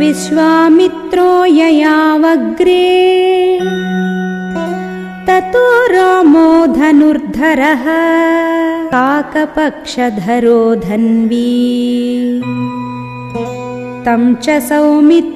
विश्वामित्रो ययावग्रे। ततो रामो धनुर्धरः काकपक्षधरो धन्वी तं च सौमित्रिरन्वगात्